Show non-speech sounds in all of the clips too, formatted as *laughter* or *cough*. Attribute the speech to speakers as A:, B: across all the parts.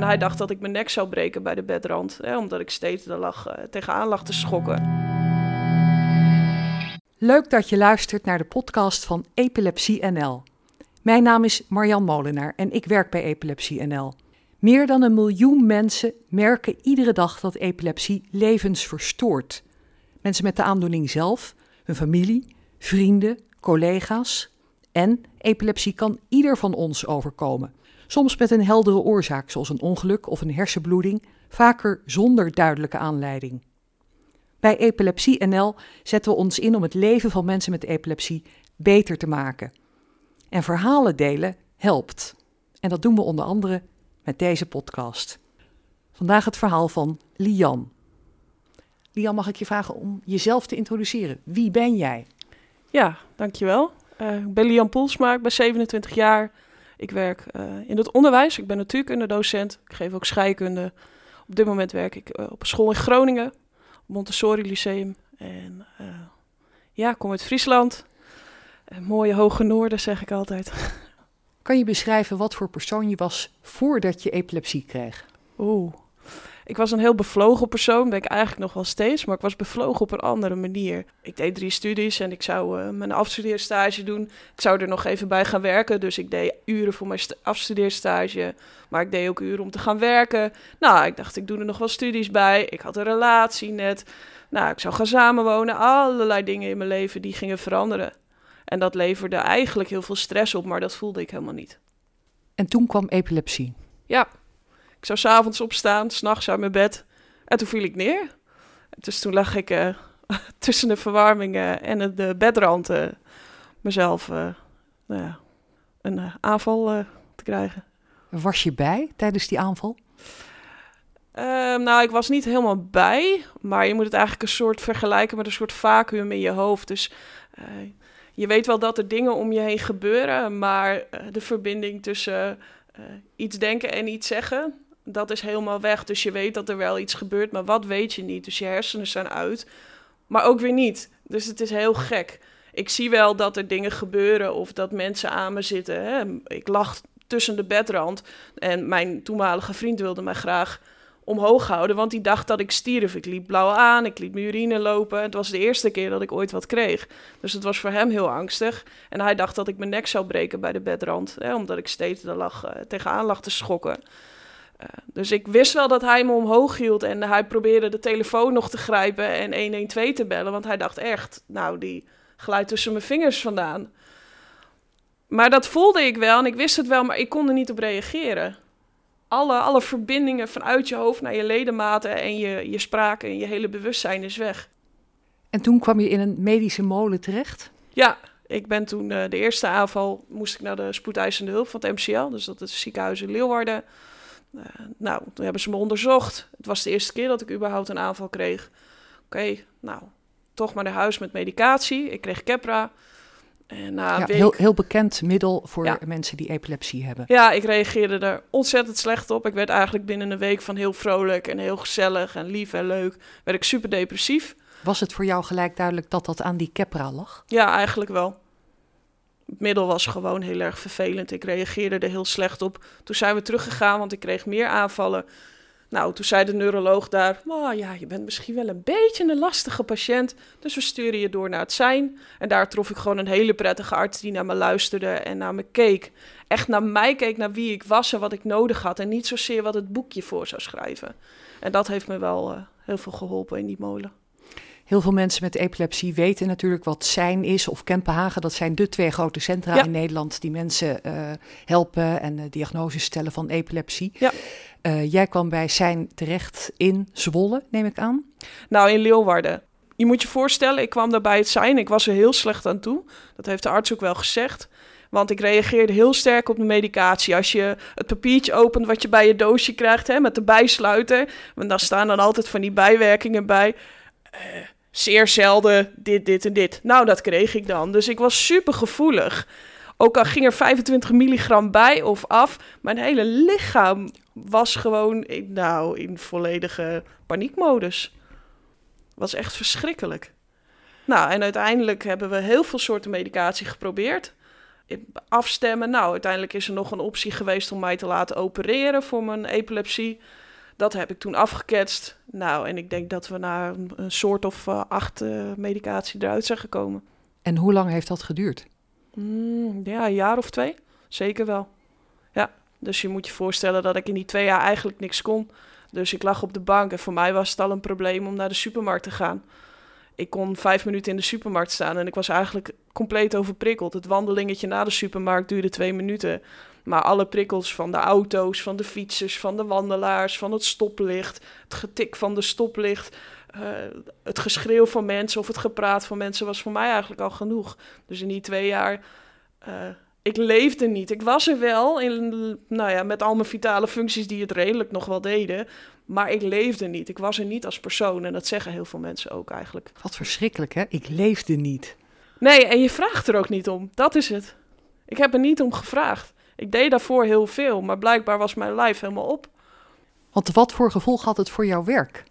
A: En hij dacht dat ik mijn nek zou breken bij de bedrand, hè, omdat ik steeds er lag, uh, tegenaan lag te schokken.
B: Leuk dat je luistert naar de podcast van Epilepsie NL. Mijn naam is Marjan Molenaar en ik werk bij Epilepsie NL. Meer dan een miljoen mensen merken iedere dag dat epilepsie levens verstoort. Mensen met de aandoening zelf, hun familie, vrienden, collega's. En epilepsie kan ieder van ons overkomen. Soms met een heldere oorzaak, zoals een ongeluk of een hersenbloeding, vaker zonder duidelijke aanleiding. Bij Epilepsie NL zetten we ons in om het leven van mensen met epilepsie beter te maken. En verhalen delen helpt. En dat doen we onder andere met deze podcast. Vandaag het verhaal van Lian. Lian, mag ik je vragen om jezelf te introduceren? Wie ben jij?
A: Ja, dankjewel. Uh, ik ben Lian Poelsma, ik ben 27 jaar. Ik werk uh, in het onderwijs. Ik ben natuurkundedocent. Ik geef ook scheikunde. Op dit moment werk ik uh, op een school in Groningen, Montessori Lyceum. En ja, ik kom uit Friesland. mooie hoge noorden, zeg ik altijd.
B: Kan je beschrijven wat voor persoon je was voordat je epilepsie kreeg?
A: Oeh. Ik was een heel bevlogen persoon, ben ik eigenlijk nog wel steeds, maar ik was bevlogen op een andere manier. Ik deed drie studies en ik zou uh, mijn afstudeerstage doen. Ik zou er nog even bij gaan werken, dus ik deed uren voor mijn afstudeerstage, maar ik deed ook uren om te gaan werken. Nou, ik dacht, ik doe er nog wel studies bij. Ik had een relatie net. Nou, ik zou gaan samenwonen. Allerlei dingen in mijn leven die gingen veranderen. En dat leverde eigenlijk heel veel stress op, maar dat voelde ik helemaal niet.
B: En toen kwam epilepsie?
A: Ja. Ik zou s'avonds opstaan, s'nachts uit mijn bed. En toen viel ik neer. Dus toen lag ik uh, *laughs* tussen de verwarming en de bedrand uh, mezelf uh, nou ja, een aanval te krijgen.
B: Was je bij tijdens die aanval?
A: Ehm, nou, ik was niet helemaal bij, maar je moet het eigenlijk een soort vergelijken met een soort vacuüm in je hoofd. Dus je weet wel dat er dingen om je heen gebeuren, maar uh, de verbinding tussen uh, iets denken en iets zeggen, dat is helemaal weg. Dus je weet dat er wel iets gebeurt, maar wat weet je niet? Dus je hersenen zijn uit, maar ook weer niet. Dus het is heel gek. Ik zie wel dat er dingen gebeuren of dat mensen aan me zitten. Hè. Ik lag tussen de bedrand en mijn toenmalige vriend wilde mij graag omhoog houden, want die dacht dat ik stierf. Ik liep blauw aan, ik liet mijn urine lopen. Het was de eerste keer dat ik ooit wat kreeg. Dus het was voor hem heel angstig. En hij dacht dat ik mijn nek zou breken bij de bedrand, hè, omdat ik steeds er lag, uh, tegenaan lag te schokken. Uh, dus ik wist wel dat hij me omhoog hield en hij probeerde de telefoon nog te grijpen en 112 te bellen, want hij dacht echt, nou, die glijdt tussen mijn vingers vandaan. Maar dat voelde ik wel en ik wist het wel, maar ik kon er niet op reageren alle, alle verbindingen vanuit je hoofd naar je ledematen en je, je spraak en je hele bewustzijn is weg.
B: En toen kwam je in een medische molen terecht?
A: Ja, ik ben toen uh, de eerste aanval, moest ik naar de spoedeisende hulp van het MCL, dus dat is het ziekenhuis in Leeuwarden. Uh, nou, toen hebben ze me onderzocht. Het was de eerste keer dat ik überhaupt een aanval kreeg. Oké, nou, toch maar naar huis met medicatie. Ik kreeg Keppra.
B: En na ja, heel, heel bekend middel voor mensen die epilepsie hebben.
A: Ja, ik reageerde er ontzettend slecht op. Ik werd eigenlijk binnen een week van heel vrolijk en heel gezellig en lief en leuk, werd ik super depressief.
B: Was het voor jou gelijk duidelijk dat dat aan die Keppra lag?
A: Ja, eigenlijk wel. Het middel was gewoon heel erg vervelend. Ik reageerde er heel slecht op. Toen zijn we teruggegaan, want ik kreeg meer aanvallen. Nou, toen zei de neuroloog daar, oh, ja, je bent misschien wel een beetje een lastige patiënt, dus we sturen je door naar het zijn. En daar trof ik gewoon een hele prettige arts die naar me luisterde en naar me keek. Echt naar mij keek, naar wie ik was en wat ik nodig had en niet zozeer wat het boekje voor zou schrijven. En dat heeft me wel uh, heel veel geholpen in die molen.
B: Heel veel mensen met epilepsie weten natuurlijk wat zijn is of Kempenhagen. Dat zijn de twee grote centra in Nederland die mensen uh, helpen en uh, diagnoses stellen van epilepsie. Ja. Uh, jij kwam bij Zijn terecht in Zwolle, neem ik aan?
A: Nou, in Leeuwarden. Je moet je voorstellen, ik kwam daar bij het Zijn. Ik was er heel slecht aan toe. Dat heeft de arts ook wel gezegd. Want ik reageerde heel sterk op de medicatie. Als je het papiertje opent wat je bij je doosje krijgt hè, met de bijsluiter. Want daar staan dan altijd van die bijwerkingen bij. Uh, zeer zelden dit, dit en dit. Nou, dat kreeg ik dan. Dus ik was super gevoelig. Ook al ging er 25 milligram bij of af, mijn hele lichaam was gewoon in, nou, in volledige paniekmodus. Was echt verschrikkelijk. Nou, en uiteindelijk hebben we heel veel soorten medicatie geprobeerd. afstemmen. Nou, uiteindelijk is er nog een optie geweest om mij te laten opereren voor mijn epilepsie. Dat heb ik toen afgeketst. Nou, en ik denk dat we na een, soort of uh, acht uh, medicatie eruit zijn gekomen.
B: En hoe lang heeft dat geduurd?
A: Mm, ja, een jaar of twee. Zeker wel. Ja, dus je moet je voorstellen dat ik in die twee jaar eigenlijk niks kon. Dus ik lag op de bank en voor mij was het al een probleem om naar de supermarkt te gaan. Ik kon vijf minuten in de supermarkt staan en ik was eigenlijk compleet overprikkeld. Het wandelingetje naar de supermarkt duurde twee minuten. Maar alle prikkels van de auto's, van de fietsers, van de wandelaars, van het stoplicht, het getik van de stoplicht, uh, het geschreeuw van mensen of het gepraat van mensen was voor mij eigenlijk al genoeg. Dus in die twee jaar, uh, ik leefde niet. Ik was er wel, in, nou ja, met al mijn vitale functies die het redelijk nog wel deden. Maar ik leefde niet. Ik was er niet als persoon. En dat zeggen heel veel mensen ook eigenlijk.
B: Wat verschrikkelijk, hè? Ik leefde niet.
A: Nee, en je vraagt er ook niet om. Dat is het. Ik heb er niet om gevraagd. Ik deed daarvoor heel veel, maar blijkbaar was mijn lijf helemaal op.
B: Want wat voor gevolg had het voor jouw werk?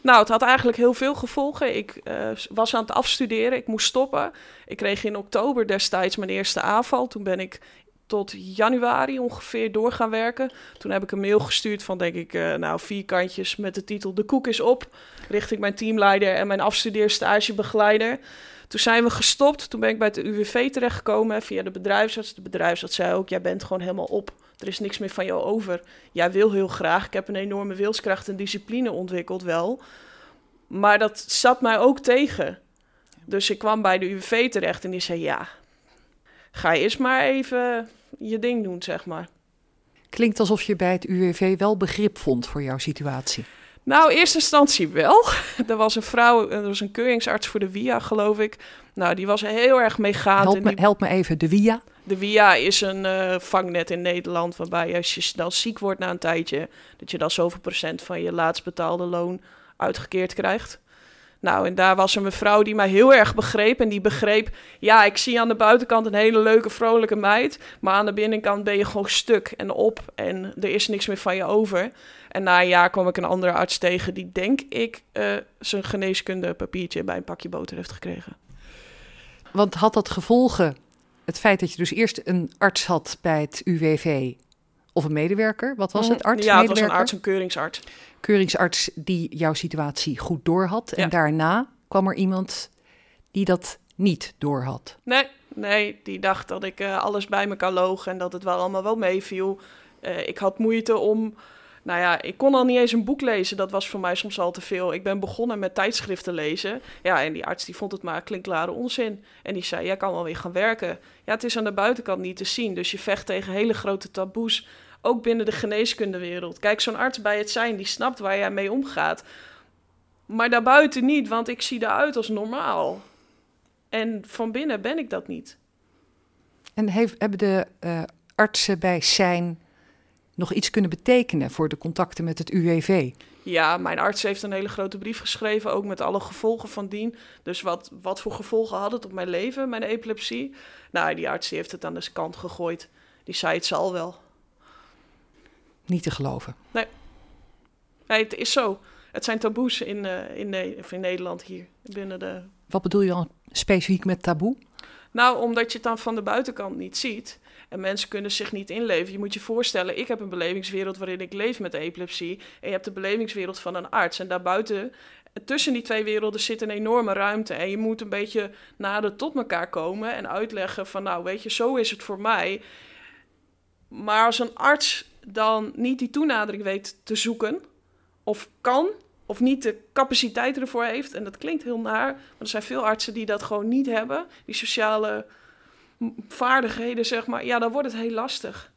A: Nou, het had eigenlijk heel veel gevolgen. Ik uh, was aan het afstuderen, ik moest stoppen. Ik kreeg in oktober destijds mijn eerste aanval. Toen ben ik tot januari ongeveer door gaan werken. Toen heb ik een mail gestuurd van, denk ik, uh, nou, vier kantjes met de titel De koek is op. Richting mijn teamleider en mijn afstudeerstagebegeleider. Toen zijn we gestopt. Toen ben ik bij het UWV terechtgekomen via de bedrijfsarts. De bedrijfsarts zei ook, jij bent gewoon helemaal op. Er is niks meer van jou over. Jij wil heel graag. Ik heb een enorme wilskracht en discipline ontwikkeld wel. Maar dat zat mij ook tegen. Dus ik kwam bij de UWV terecht en die zei, ja, ga eerst maar even je ding doen, zeg maar.
B: Klinkt alsof je bij het UWV wel begrip vond voor jouw situatie.
A: Nou, in eerste instantie wel. *laughs* er was een vrouw, er was een keuringsarts voor de WIA, geloof ik. Nou, die was heel erg meegaand.
B: Help, me, help me even, de WIA?
A: De WIA is een uh, vangnet in Nederland waarbij als je snel ziek wordt na een tijdje, dat je dan zoveel procent van je laatst betaalde loon uitgekeerd krijgt. Nou, en daar was een mevrouw die mij heel erg begreep. En die begreep, ja, ik zie aan de buitenkant een hele leuke, vrolijke meid. Maar aan de binnenkant ben je gewoon stuk en op. En er is niks meer van je over. En na een jaar kwam ik een andere arts tegen die, denk ik, uh, zijn geneeskunde papiertje bij een pakje boter heeft gekregen.
B: Want had dat gevolgen, het feit dat je dus eerst een arts had bij het UWV of een medewerker? Wat was het, arts?
A: Ja, het was een arts, een keuringsarts.
B: Keuringsarts die jouw situatie goed doorhad. En daarna kwam er iemand die dat niet doorhad.
A: Nee, nee die dacht dat ik uh, alles bij me kan logen en dat het wel allemaal wel meeviel. Uh, ik had moeite om nou ja, ik kon al niet eens een boek lezen. Dat was voor mij soms al te veel. Ik ben begonnen met tijdschriften lezen. Ja, en die arts die vond het maar klinklare onzin. En die zei, jij kan wel weer gaan werken. Ja, het is aan de buitenkant niet te zien. Dus je vecht tegen hele grote taboes. Ook binnen de geneeskundewereld. Kijk, zo'n arts bij het zijn, die snapt waar jij mee omgaat. Maar daarbuiten niet, want ik zie eruit als normaal. En van binnen ben ik dat niet.
B: En heeft, hebben de uh, artsen bij zijn nog iets kunnen betekenen voor de contacten met het UWV?
A: Ja, mijn arts heeft een hele grote brief geschreven, ook met alle gevolgen van dien. Dus wat, wat voor gevolgen had het op mijn leven, mijn epilepsie? Nou, die arts die heeft het aan de kant gegooid. Die zei het zal wel.
B: Niet te geloven.
A: Nee. nee het is zo. Het zijn taboes in, uh, in, in Nederland hier binnen de.
B: Wat bedoel je dan specifiek met taboe?
A: Nou, omdat je het dan van de buitenkant niet ziet. En mensen kunnen zich niet inleven. Je moet je voorstellen, ik heb een belevingswereld waarin ik leef met epilepsie. En je hebt de belevingswereld van een arts. En daarbuiten, tussen die twee werelden zit een enorme ruimte. En je moet een beetje nader tot elkaar komen en uitleggen van, nou weet je, zo is het voor mij. Maar als een arts dan niet die toenadering weet te zoeken, of kan, of niet de capaciteit ervoor heeft, en dat klinkt heel naar, maar er zijn veel artsen die dat gewoon niet hebben, die sociale vaardigheden, zeg maar, ja, dan wordt het heel lastig.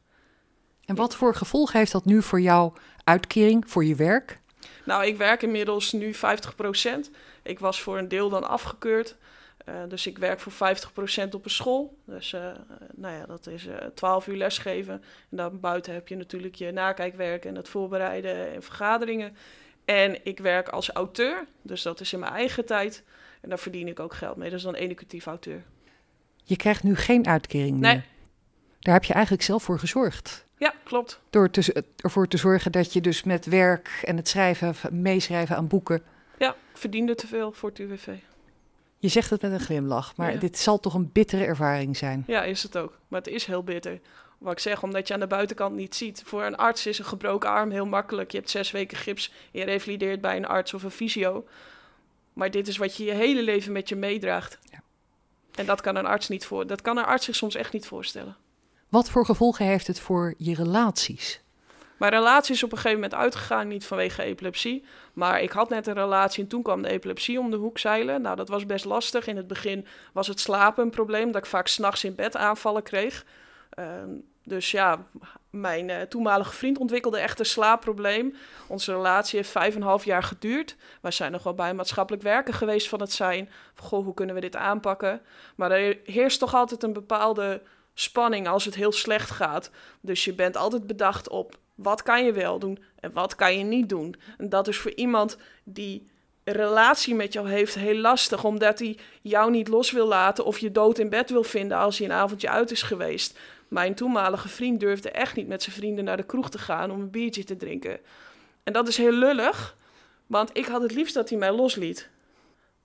B: En wat voor gevolg heeft dat nu voor jouw uitkering, voor je werk?
A: Nou, ik werk inmiddels nu 50% Ik was voor een deel dan afgekeurd. Uh, dus ik werk voor 50% op een school. Dus uh, nou ja, dat is uh, eh, 12 uur lesgeven. En dan buiten heb je natuurlijk je nakijkwerk en het voorbereiden en vergaderingen. En ik werk als auteur. Dus dat is in mijn eigen tijd. En daar verdien ik ook geld mee. Dat is dan educatief auteur.
B: Je krijgt nu geen uitkering meer. Nee. Daar heb je eigenlijk zelf voor gezorgd.
A: Ja, klopt.
B: Door te, ervoor te zorgen dat je dus met werk en het schrijven, meeschrijven aan boeken.
A: Ja, verdiende te veel voor het UWV.
B: Je zegt het met een glimlach, maar
A: Ja.
B: dit zal toch een bittere ervaring zijn.
A: Ja, is het ook. Maar het is heel bitter. Wat ik zeg, omdat je aan de buitenkant niet ziet. Voor een arts is een gebroken arm heel makkelijk. Je hebt zes weken gips, je revalideert bij een arts of een fysio. Maar dit is wat je je hele leven met je meedraagt.
B: Ja.
A: En dat kan een arts niet voor. Dat kan een arts zich soms echt niet voorstellen.
B: Wat voor gevolgen heeft het voor je relaties?
A: Mijn relatie is op een gegeven moment uitgegaan, niet vanwege epilepsie. Maar ik had net een relatie en toen kwam de epilepsie om de hoek zeilen. Nou, dat was best lastig. In het begin was het slapen een probleem, dat ik vaak s'nachts in bed aanvallen kreeg. Ehm, dus ja, mijn eh, toenmalige vriend ontwikkelde echt een slaapprobleem. Onze relatie heeft vijf en een half jaar geduurd. Wij zijn nog wel bij maatschappelijk werken geweest van het zijn. Goh, hoe kunnen we dit aanpakken? Maar er heerst toch altijd een bepaalde spanning als het heel slecht gaat. Dus je bent altijd bedacht op wat kan je wel doen en wat kan je niet doen. En dat is voor iemand die relatie met jou heeft heel lastig, omdat hij jou niet los wil laten of je dood in bed wil vinden als hij een avondje uit is geweest. Mijn toenmalige vriend durfde echt niet met zijn vrienden naar de kroeg te gaan om een biertje te drinken. En dat is heel lullig, want ik had het liefst dat hij mij losliet.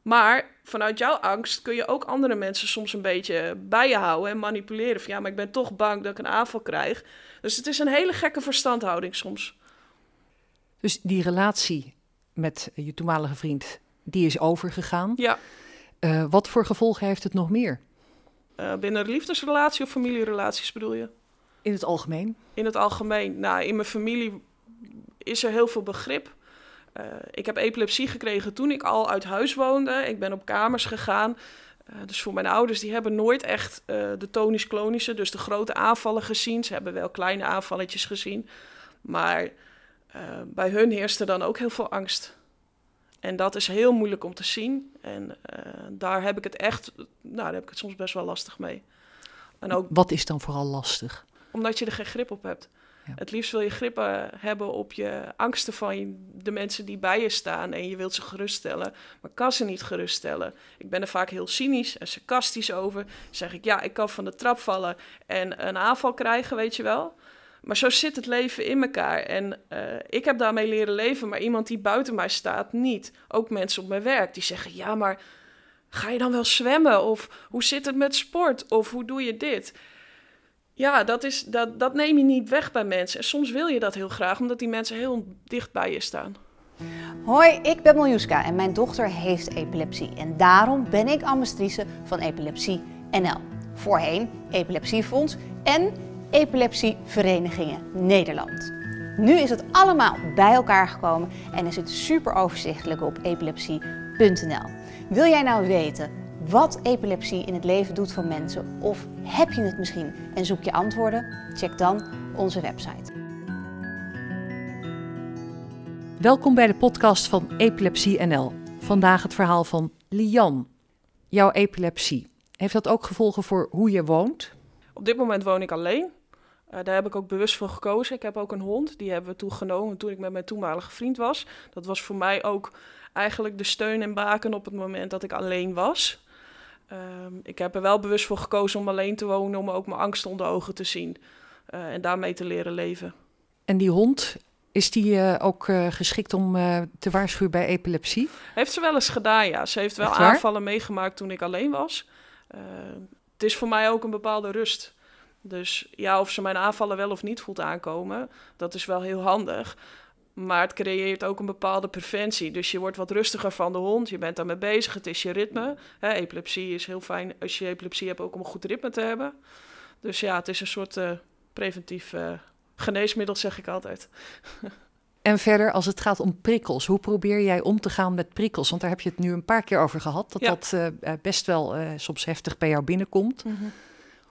A: Maar vanuit jouw angst kun je ook andere mensen soms een beetje bij je houden en manipuleren. Van ja, maar ik ben toch bang dat ik een aanval krijg. Dus het is een hele gekke verstandhouding soms.
B: Dus die relatie met je toenmalige vriend, die is overgegaan.
A: Ja,
B: Eh, wat voor gevolgen heeft het nog meer?
A: eh, binnen een liefdesrelatie of familierelaties bedoel je?
B: In het algemeen?
A: In het algemeen. Nou, in mijn familie is er heel veel begrip. Eh, ik heb epilepsie gekregen toen ik al uit huis woonde. Ik ben op kamers gegaan. Dus voor mijn ouders, die hebben nooit echt de tonisch-klonische, dus de grote aanvallen gezien. Ze hebben wel kleine aanvalletjes gezien. Maar eh, bij hun heerste dan ook heel veel angst. En dat is heel moeilijk om te zien. En eh, daar heb ik het echt, nou, daar heb ik het soms best wel lastig mee. En ook
B: Wat is dan vooral lastig?
A: omdat je er geen grip op hebt.
B: Ja.
A: Het liefst wil je grip hebben op je angsten van de mensen die bij je staan en je wilt ze geruststellen, maar kan ze niet geruststellen. Ik ben er vaak heel cynisch en sarcastisch over. Dan zeg ik, ja, ik kan van de trap vallen en een aanval krijgen, weet je wel. Maar zo zit het leven in elkaar. En eh, ik heb daarmee leren leven, maar iemand die buiten mij staat niet. Ook mensen op mijn werk die zeggen, ja, maar ga je dan wel zwemmen? Of hoe zit het met sport? Of hoe doe je dit? Ja, dat, is, dat, dat neem je niet weg bij mensen. En soms wil je dat heel graag, omdat die mensen heel dicht bij je staan.
C: Hoi, ik ben Miljuska en mijn dochter heeft epilepsie. En daarom ben ik ambassadrice van Epilepsie NL. Voorheen Epilepsiefonds en Epilepsieverenigingen Nederland. Nu is het allemaal bij elkaar gekomen en is het super overzichtelijk op epilepsie.nl. Wil jij nou weten wat epilepsie in het leven doet van mensen? Of heb je het misschien en zoek je antwoorden? Check dan onze website.
B: Welkom bij de podcast van Epilepsie NL. Vandaag het verhaal van Lian. Jouw epilepsie. Heeft dat ook gevolgen voor hoe je woont?
A: Op dit moment woon ik alleen. Eh, daar heb ik ook bewust voor gekozen. Ik heb ook een hond. Die hebben we toen genomen toen ik met mijn toenmalige vriend was. Dat was voor mij ook eigenlijk de steun en baken op het moment dat ik alleen was. Ehm, ik heb er wel bewust voor gekozen om alleen te wonen, om ook mijn angst onder ogen te zien. eh, en daarmee te leren leven.
B: En die hond, is die eh, ook geschikt om te waarschuwen bij epilepsie?
A: Heeft ze wel eens gedaan, ja. Ze heeft wel aanvallen meegemaakt toen ik alleen was. Eh, het is voor mij ook een bepaalde rust. Dus ja, of ze mijn aanvallen wel of niet voelt aankomen, dat is wel heel handig. Maar het creëert ook een bepaalde preventie. Dus je wordt wat rustiger van de hond. Je bent daarmee bezig. Het is je ritme. Epilepsie is heel fijn als je epilepsie hebt ook om een goed ritme te hebben. Dus ja, het is een soort eh, preventief eh, geneesmiddel, zeg ik altijd. *laughs*
B: En verder, als het gaat om prikkels, hoe probeer jij om te gaan met prikkels? Want daar heb je het nu een paar keer over gehad, dat
A: Ja.
B: dat eh, best wel soms heftig bij jou binnenkomt.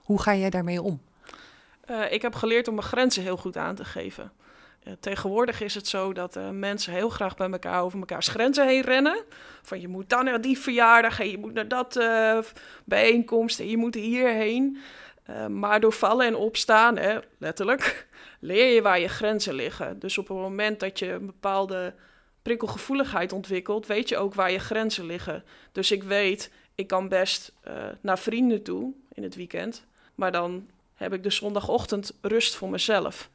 B: Hoe ga jij daarmee om?
A: Eh, ik heb geleerd om mijn grenzen heel goed aan te geven. Eh, tegenwoordig is het zo dat eh, mensen heel graag bij elkaar over mekaars grenzen heen rennen. Van je moet dan naar die verjaardag en je moet naar dat bijeenkomst en je moet hierheen. Maar door vallen en opstaan, hè, letterlijk, *laughs* leer je waar je grenzen liggen. Dus op het moment dat je een bepaalde prikkelgevoeligheid ontwikkelt, weet je ook waar je grenzen liggen. Dus ik weet, ik kan best naar vrienden toe in het weekend, maar dan heb ik de zondagochtend rust voor mezelf.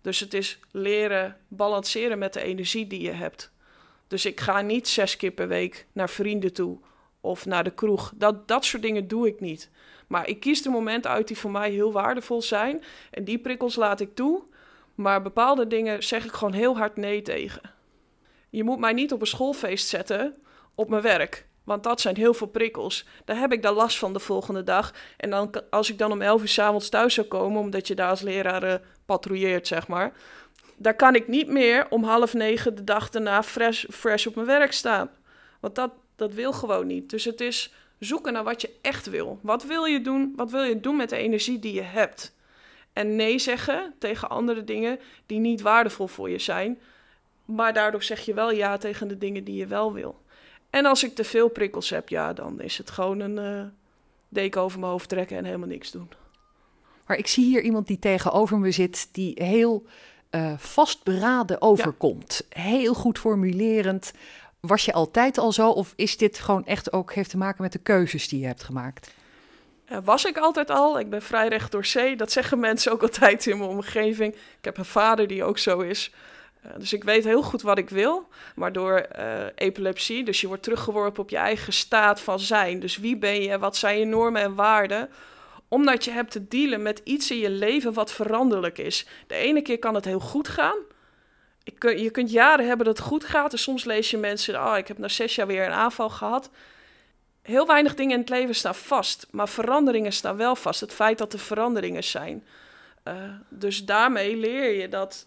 A: Dus het is leren balanceren met de energie die je hebt. Dus ik ga niet zes keer per week naar vrienden toe of naar de kroeg. Dat, dat soort dingen doe ik niet. Maar ik kies de momenten uit die voor mij heel waardevol zijn. En die prikkels laat ik toe. Maar bepaalde dingen zeg ik gewoon heel hard nee tegen. Je moet mij niet op een schoolfeest zetten op mijn werk. Want dat zijn heel veel prikkels. Daar heb ik dan last van de volgende dag. En dan, als ik dan om 11 uur s'avonds thuis zou komen, omdat je daar als leraar uh, patrouilleert, zeg maar. Daar kan ik niet meer om half negen de dag daarna fresh, fresh op mijn werk staan. Want dat, dat wil gewoon niet. Dus het is zoeken naar wat je echt wil. Wat wil je doen? Wat wil je doen met de energie die je hebt? En nee zeggen tegen andere dingen die niet waardevol voor je zijn. Maar daardoor zeg je wel ja tegen de dingen die je wel wil. En als ik te veel prikkels heb, ja, dan is het gewoon een uh, deken over mijn hoofd trekken en helemaal niks doen.
B: Maar ik zie hier iemand die tegenover me zit, die heel uh, vastberaden overkomt. Heel goed formulerend. Was je altijd al zo of is dit gewoon echt ook heeft te maken met de keuzes die je hebt gemaakt?
A: Uh, was ik altijd al. Ik ben vrij recht door zee. Dat zeggen *laughs* mensen ook altijd in mijn omgeving. Ik heb een vader die ook zo is. Uh, dus ik weet heel goed wat ik wil. Maar door uh, epilepsie, dus je wordt teruggeworpen op je eigen staat van zijn. Dus wie ben je? Wat zijn je normen en waarden? Omdat je hebt te dealen met iets in je leven wat veranderlijk is. De ene keer kan het heel goed gaan. Je kunt jaren hebben dat het goed gaat. En soms lees je mensen, oh, ik heb na zes jaar weer een aanval gehad. Heel weinig dingen in het leven staan vast. Maar veranderingen staan wel vast. Het feit dat er veranderingen zijn. Uh, dus daarmee leer je dat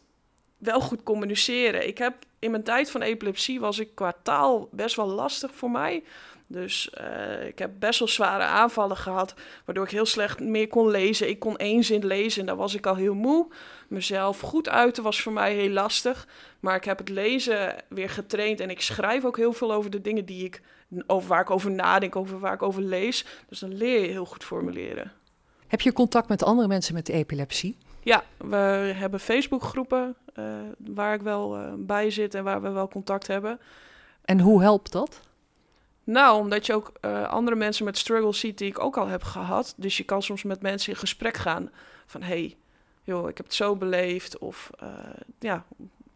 A: wel goed communiceren. Ik heb in mijn tijd van epilepsie was ik qua taal best wel lastig voor mij. Dus uh, ik heb best wel zware aanvallen gehad, waardoor ik heel slecht meer kon lezen. Ik kon één zin lezen en daar was ik al heel moe. Mezelf goed uiten was voor mij heel lastig. Maar ik heb het lezen weer getraind en ik schrijf ook heel veel over de dingen die ik, over waar ik over nadenk, over waar ik over lees. Dus dan leer je heel goed formuleren.
B: Heb je contact met andere mensen met epilepsie?
A: Ja, we hebben Facebookgroepen uh, waar ik wel uh, bij zit en waar we wel contact hebben.
B: En hoe helpt dat?
A: Nou, omdat je ook uh, andere mensen met struggles ziet die ik ook al heb gehad. Dus je kan soms met mensen in gesprek gaan van... hey, joh, ik heb het zo beleefd. Of ja,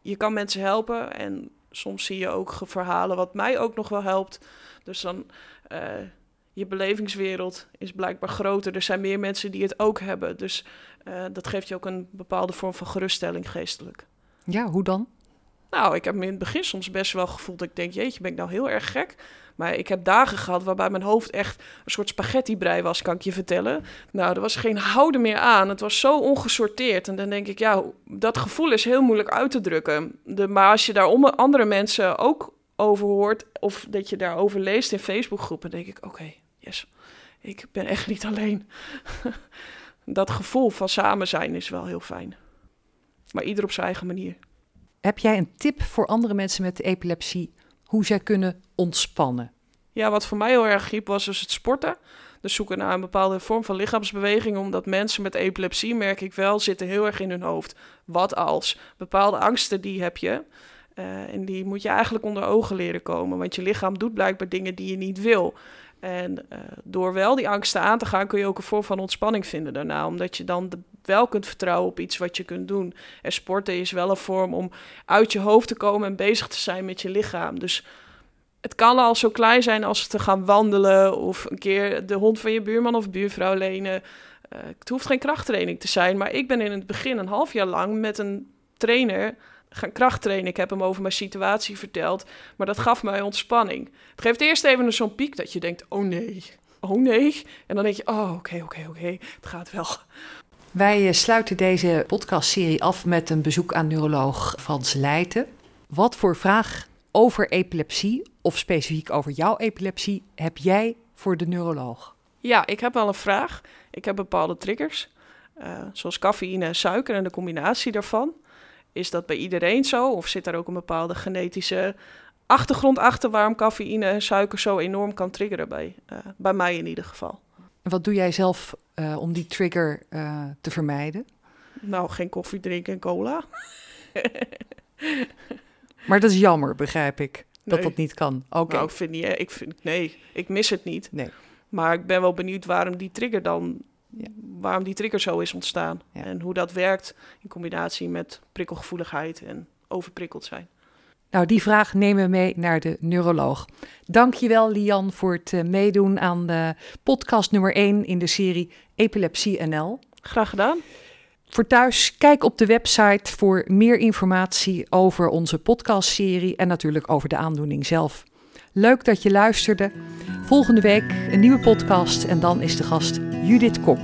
A: je kan mensen helpen. En soms zie je ook verhalen wat mij ook nog wel helpt. Dus dan je belevingswereld is blijkbaar groter. Er zijn meer mensen die het ook hebben. Dus uh, dat geeft je ook een bepaalde vorm van geruststelling geestelijk.
B: Ja, hoe dan?
A: Nou, ik heb me in het begin soms best wel gevoeld dat ik denk, jeetje, ben ik nou heel erg gek? Maar ik heb dagen gehad waarbij mijn hoofd echt een soort spaghetti-brei was, kan ik je vertellen. Nou, er was geen houden meer aan. Het was zo ongesorteerd. En dan denk ik, ja, dat gevoel is heel moeilijk uit te drukken. De, maar als je daar andere mensen ook over hoort, of dat je daarover leest in Facebookgroepen, denk ik, oké, yes, ik ben echt niet alleen. *laughs* dat gevoel van samen zijn is wel heel fijn. Maar ieder op zijn eigen manier.
B: Heb jij een tip voor andere mensen met epilepsie hoe zij kunnen ontspannen?
A: Ja, wat voor mij heel erg hielp was dus het sporten. Dus zoeken naar een bepaalde vorm van lichaamsbeweging. Omdat mensen met epilepsie, merk ik wel, zitten heel erg in hun hoofd. Wat als? Bepaalde angsten die heb je. Uh, en die moet je eigenlijk onder ogen leren komen. Want je lichaam doet blijkbaar dingen die je niet wil. En uh, door wel die angsten aan te gaan, kun je ook een vorm van ontspanning vinden daarna. Omdat je dan wel kunt vertrouwen op iets wat je kunt doen. En sporten is wel een vorm om uit je hoofd te komen en bezig te zijn met je lichaam. Dus het kan al zo klein zijn als te gaan wandelen of een keer de hond van je buurman of buurvrouw lenen. Uh, het hoeft geen krachttraining te zijn, maar ik ben in het begin een half jaar lang met een trainer gaan krachttrainen. Ik heb hem over mijn situatie verteld, maar dat gaf mij ontspanning. Het geeft eerst even zo'n piek dat je denkt, oh nee, oh nee. En dan denk je, oh oké, oké, oké, het gaat wel.
B: Wij eh, sluiten deze podcastserie af met een bezoek aan neuroloog Frans Leijten. Wat voor vraag over epilepsie, of specifiek over jouw epilepsie, heb jij voor de neuroloog?
A: Ja, ik heb wel een vraag. Ik heb bepaalde triggers, uh, zoals cafeïne en suiker en de combinatie daarvan. Is dat bij iedereen zo? Of zit er ook een bepaalde genetische achtergrond achter waarom cafeïne en suiker zo enorm kan triggeren? Bij, uh, bij mij in ieder geval.
B: En wat doe jij zelf uh, om die trigger uh, te vermijden?
A: Nou, geen koffie drinken en cola. *laughs*
B: maar dat is jammer, begrijp ik. Dat dat niet kan. Oké. Okay.
A: Nou, ik vind niet, ik vind, nee, ik mis het niet. Nee. Maar ik ben wel benieuwd waarom die trigger dan ja. Waarom die trigger zo is ontstaan. Ja. En hoe dat werkt in combinatie met prikkelgevoeligheid en overprikkeld zijn.
B: Nou, die vraag nemen we mee naar de neuroloog. Dankjewel, Lian, voor het eh, meedoen aan de podcast nummer 1 in de serie Epilepsie NL.
A: Graag gedaan.
B: Voor thuis, kijk op de website voor meer informatie over onze podcastserie en natuurlijk over de aandoening zelf. Leuk dat je luisterde. Volgende week een nieuwe podcast en dan is de gast Judith Kok.